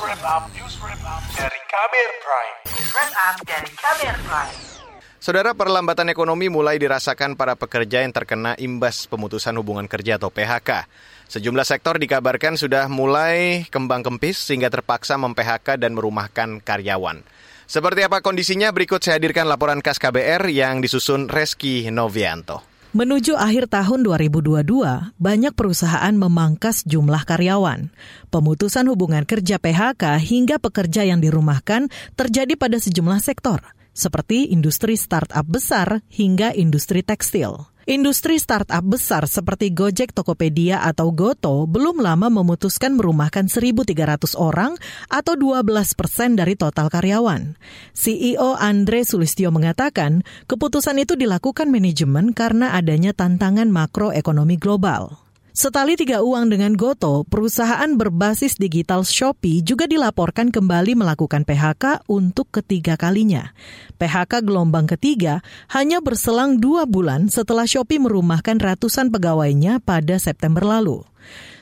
wrap up, news wrap up dari Kamer Prime. News wrap up dari Kamer Prime. Saudara, perlambatan ekonomi mulai dirasakan para pekerja yang terkena imbas pemutusan hubungan kerja atau PHK. Sejumlah sektor dikabarkan sudah mulai kembang kempis sehingga terpaksa mem-PHK dan merumahkan karyawan. Seperti apa kondisinya? Berikut saya hadirkan laporan khas KBR yang disusun Reski Novianto. Menuju akhir tahun 2022, banyak perusahaan memangkas jumlah karyawan. Pemutusan hubungan kerja PHK hingga pekerja yang dirumahkan terjadi pada sejumlah sektor, seperti industri startup besar hingga industri tekstil. Industri startup besar seperti Gojek, Tokopedia, atau Goto belum lama memutuskan merumahkan 1.300 orang atau 12 persen dari total karyawan. CEO Andre Sulistyo mengatakan keputusan itu dilakukan manajemen karena adanya tantangan makroekonomi global. Setali tiga uang dengan Goto, perusahaan berbasis digital Shopee juga dilaporkan kembali melakukan PHK untuk ketiga kalinya. PHK gelombang ketiga hanya berselang dua bulan setelah Shopee merumahkan ratusan pegawainya pada September lalu.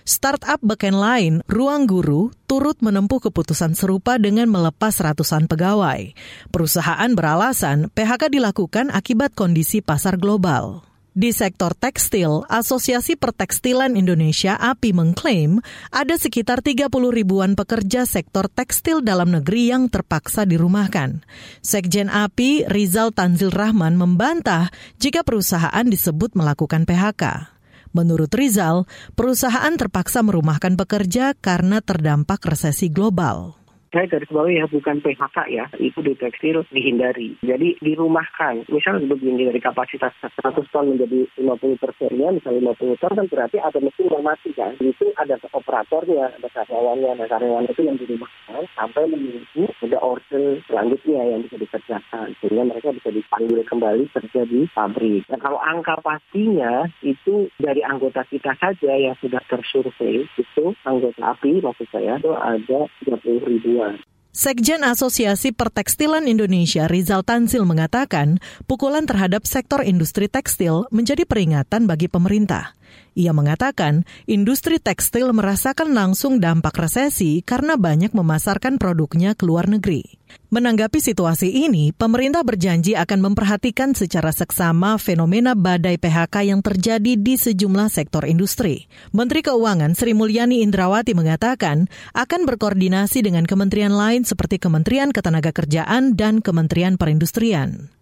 Startup backend lain, Ruang Guru, turut menempuh keputusan serupa dengan melepas ratusan pegawai. Perusahaan beralasan PHK dilakukan akibat kondisi pasar global. Di sektor tekstil, Asosiasi Pertekstilan Indonesia API mengklaim ada sekitar 30 ribuan pekerja sektor tekstil dalam negeri yang terpaksa dirumahkan. Sekjen API Rizal Tanzil Rahman membantah jika perusahaan disebut melakukan PHK. Menurut Rizal, perusahaan terpaksa merumahkan pekerja karena terdampak resesi global saya garis bawahi ya bukan PHK ya itu di tekstil dihindari. Jadi dirumahkan. Misalnya begini dari kapasitas 100 ton menjadi 50 persennya misalnya 50 ton kan berarti ada mesin yang mati kan? Itu ada operatornya ada karyawannya ada karyawan itu yang dirumahkan sampai menunggu ada order selanjutnya yang bisa dikerjakan sehingga mereka bisa dipanggil kembali kerja di pabrik dan kalau angka pastinya itu dari anggota kita saja yang sudah tersurvei itu anggota API maksud saya itu ada 30 ribuan Sekjen Asosiasi Pertekstilan Indonesia Rizal Tanzil mengatakan pukulan terhadap sektor industri tekstil menjadi peringatan bagi pemerintah. Ia mengatakan industri tekstil merasakan langsung dampak resesi karena banyak memasarkan produknya ke luar negeri. Menanggapi situasi ini, pemerintah berjanji akan memperhatikan secara seksama fenomena badai PHK yang terjadi di sejumlah sektor industri. Menteri Keuangan Sri Mulyani Indrawati mengatakan akan berkoordinasi dengan kementerian lain seperti Kementerian Ketenagakerjaan dan Kementerian Perindustrian.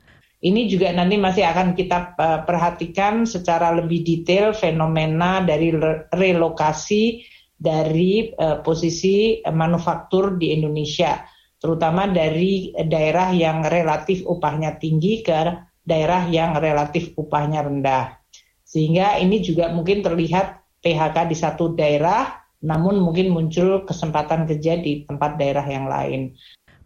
Ini juga nanti masih akan kita perhatikan secara lebih detail fenomena dari relokasi dari posisi manufaktur di Indonesia, terutama dari daerah yang relatif upahnya tinggi ke daerah yang relatif upahnya rendah. Sehingga ini juga mungkin terlihat PHK di satu daerah, namun mungkin muncul kesempatan kerja di tempat daerah yang lain.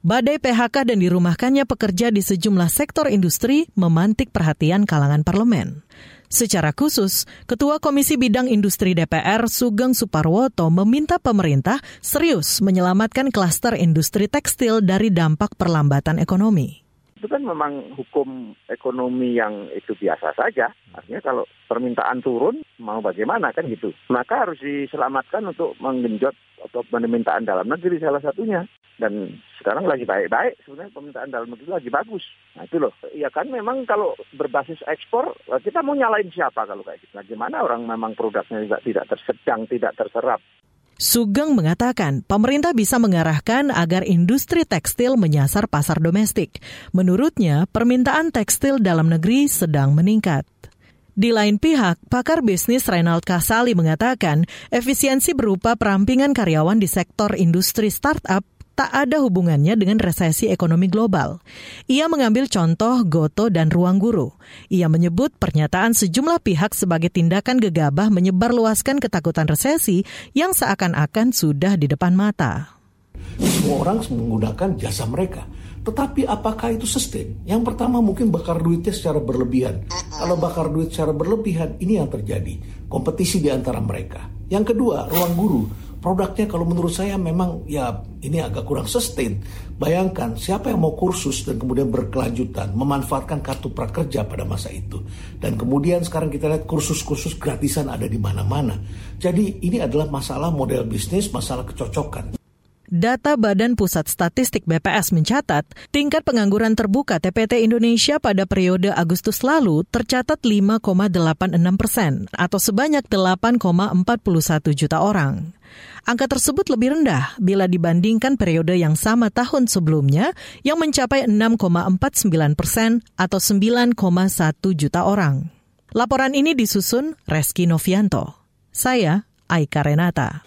Badai PHK dan dirumahkannya pekerja di sejumlah sektor industri memantik perhatian kalangan parlemen. Secara khusus, Ketua Komisi Bidang Industri DPR Sugeng Suparwoto meminta pemerintah serius menyelamatkan klaster industri tekstil dari dampak perlambatan ekonomi itu kan memang hukum ekonomi yang itu biasa saja. Artinya kalau permintaan turun, mau bagaimana kan gitu. Maka harus diselamatkan untuk menggenjot atau permintaan dalam negeri salah satunya. Dan sekarang lagi baik-baik, sebenarnya permintaan dalam negeri lagi bagus. Nah itu loh. Ya kan memang kalau berbasis ekspor, kita mau nyalain siapa kalau kayak gitu. Bagaimana orang memang produknya juga tidak tersedang, tidak terserap. Sugeng mengatakan pemerintah bisa mengarahkan agar industri tekstil menyasar pasar domestik. Menurutnya, permintaan tekstil dalam negeri sedang meningkat. Di lain pihak, pakar bisnis Reynald Kasali mengatakan efisiensi berupa perampingan karyawan di sektor industri startup tak ada hubungannya dengan resesi ekonomi global. Ia mengambil contoh Goto dan Ruang Guru. Ia menyebut pernyataan sejumlah pihak sebagai tindakan gegabah menyebarluaskan ketakutan resesi yang seakan-akan sudah di depan mata. Semua orang menggunakan jasa mereka. Tetapi apakah itu sustain? Yang pertama mungkin bakar duitnya secara berlebihan. Kalau bakar duit secara berlebihan, ini yang terjadi. Kompetisi di antara mereka. Yang kedua, ruang guru produknya kalau menurut saya memang ya ini agak kurang sustain. Bayangkan siapa yang mau kursus dan kemudian berkelanjutan memanfaatkan kartu prakerja pada masa itu. Dan kemudian sekarang kita lihat kursus-kursus gratisan ada di mana-mana. Jadi ini adalah masalah model bisnis, masalah kecocokan. Data Badan Pusat Statistik BPS mencatat, tingkat pengangguran terbuka TPT Indonesia pada periode Agustus lalu tercatat 5,86 persen atau sebanyak 8,41 juta orang. Angka tersebut lebih rendah bila dibandingkan periode yang sama tahun sebelumnya yang mencapai 6,49 persen atau 9,1 juta orang. Laporan ini disusun Reski Novianto. Saya Aika Renata.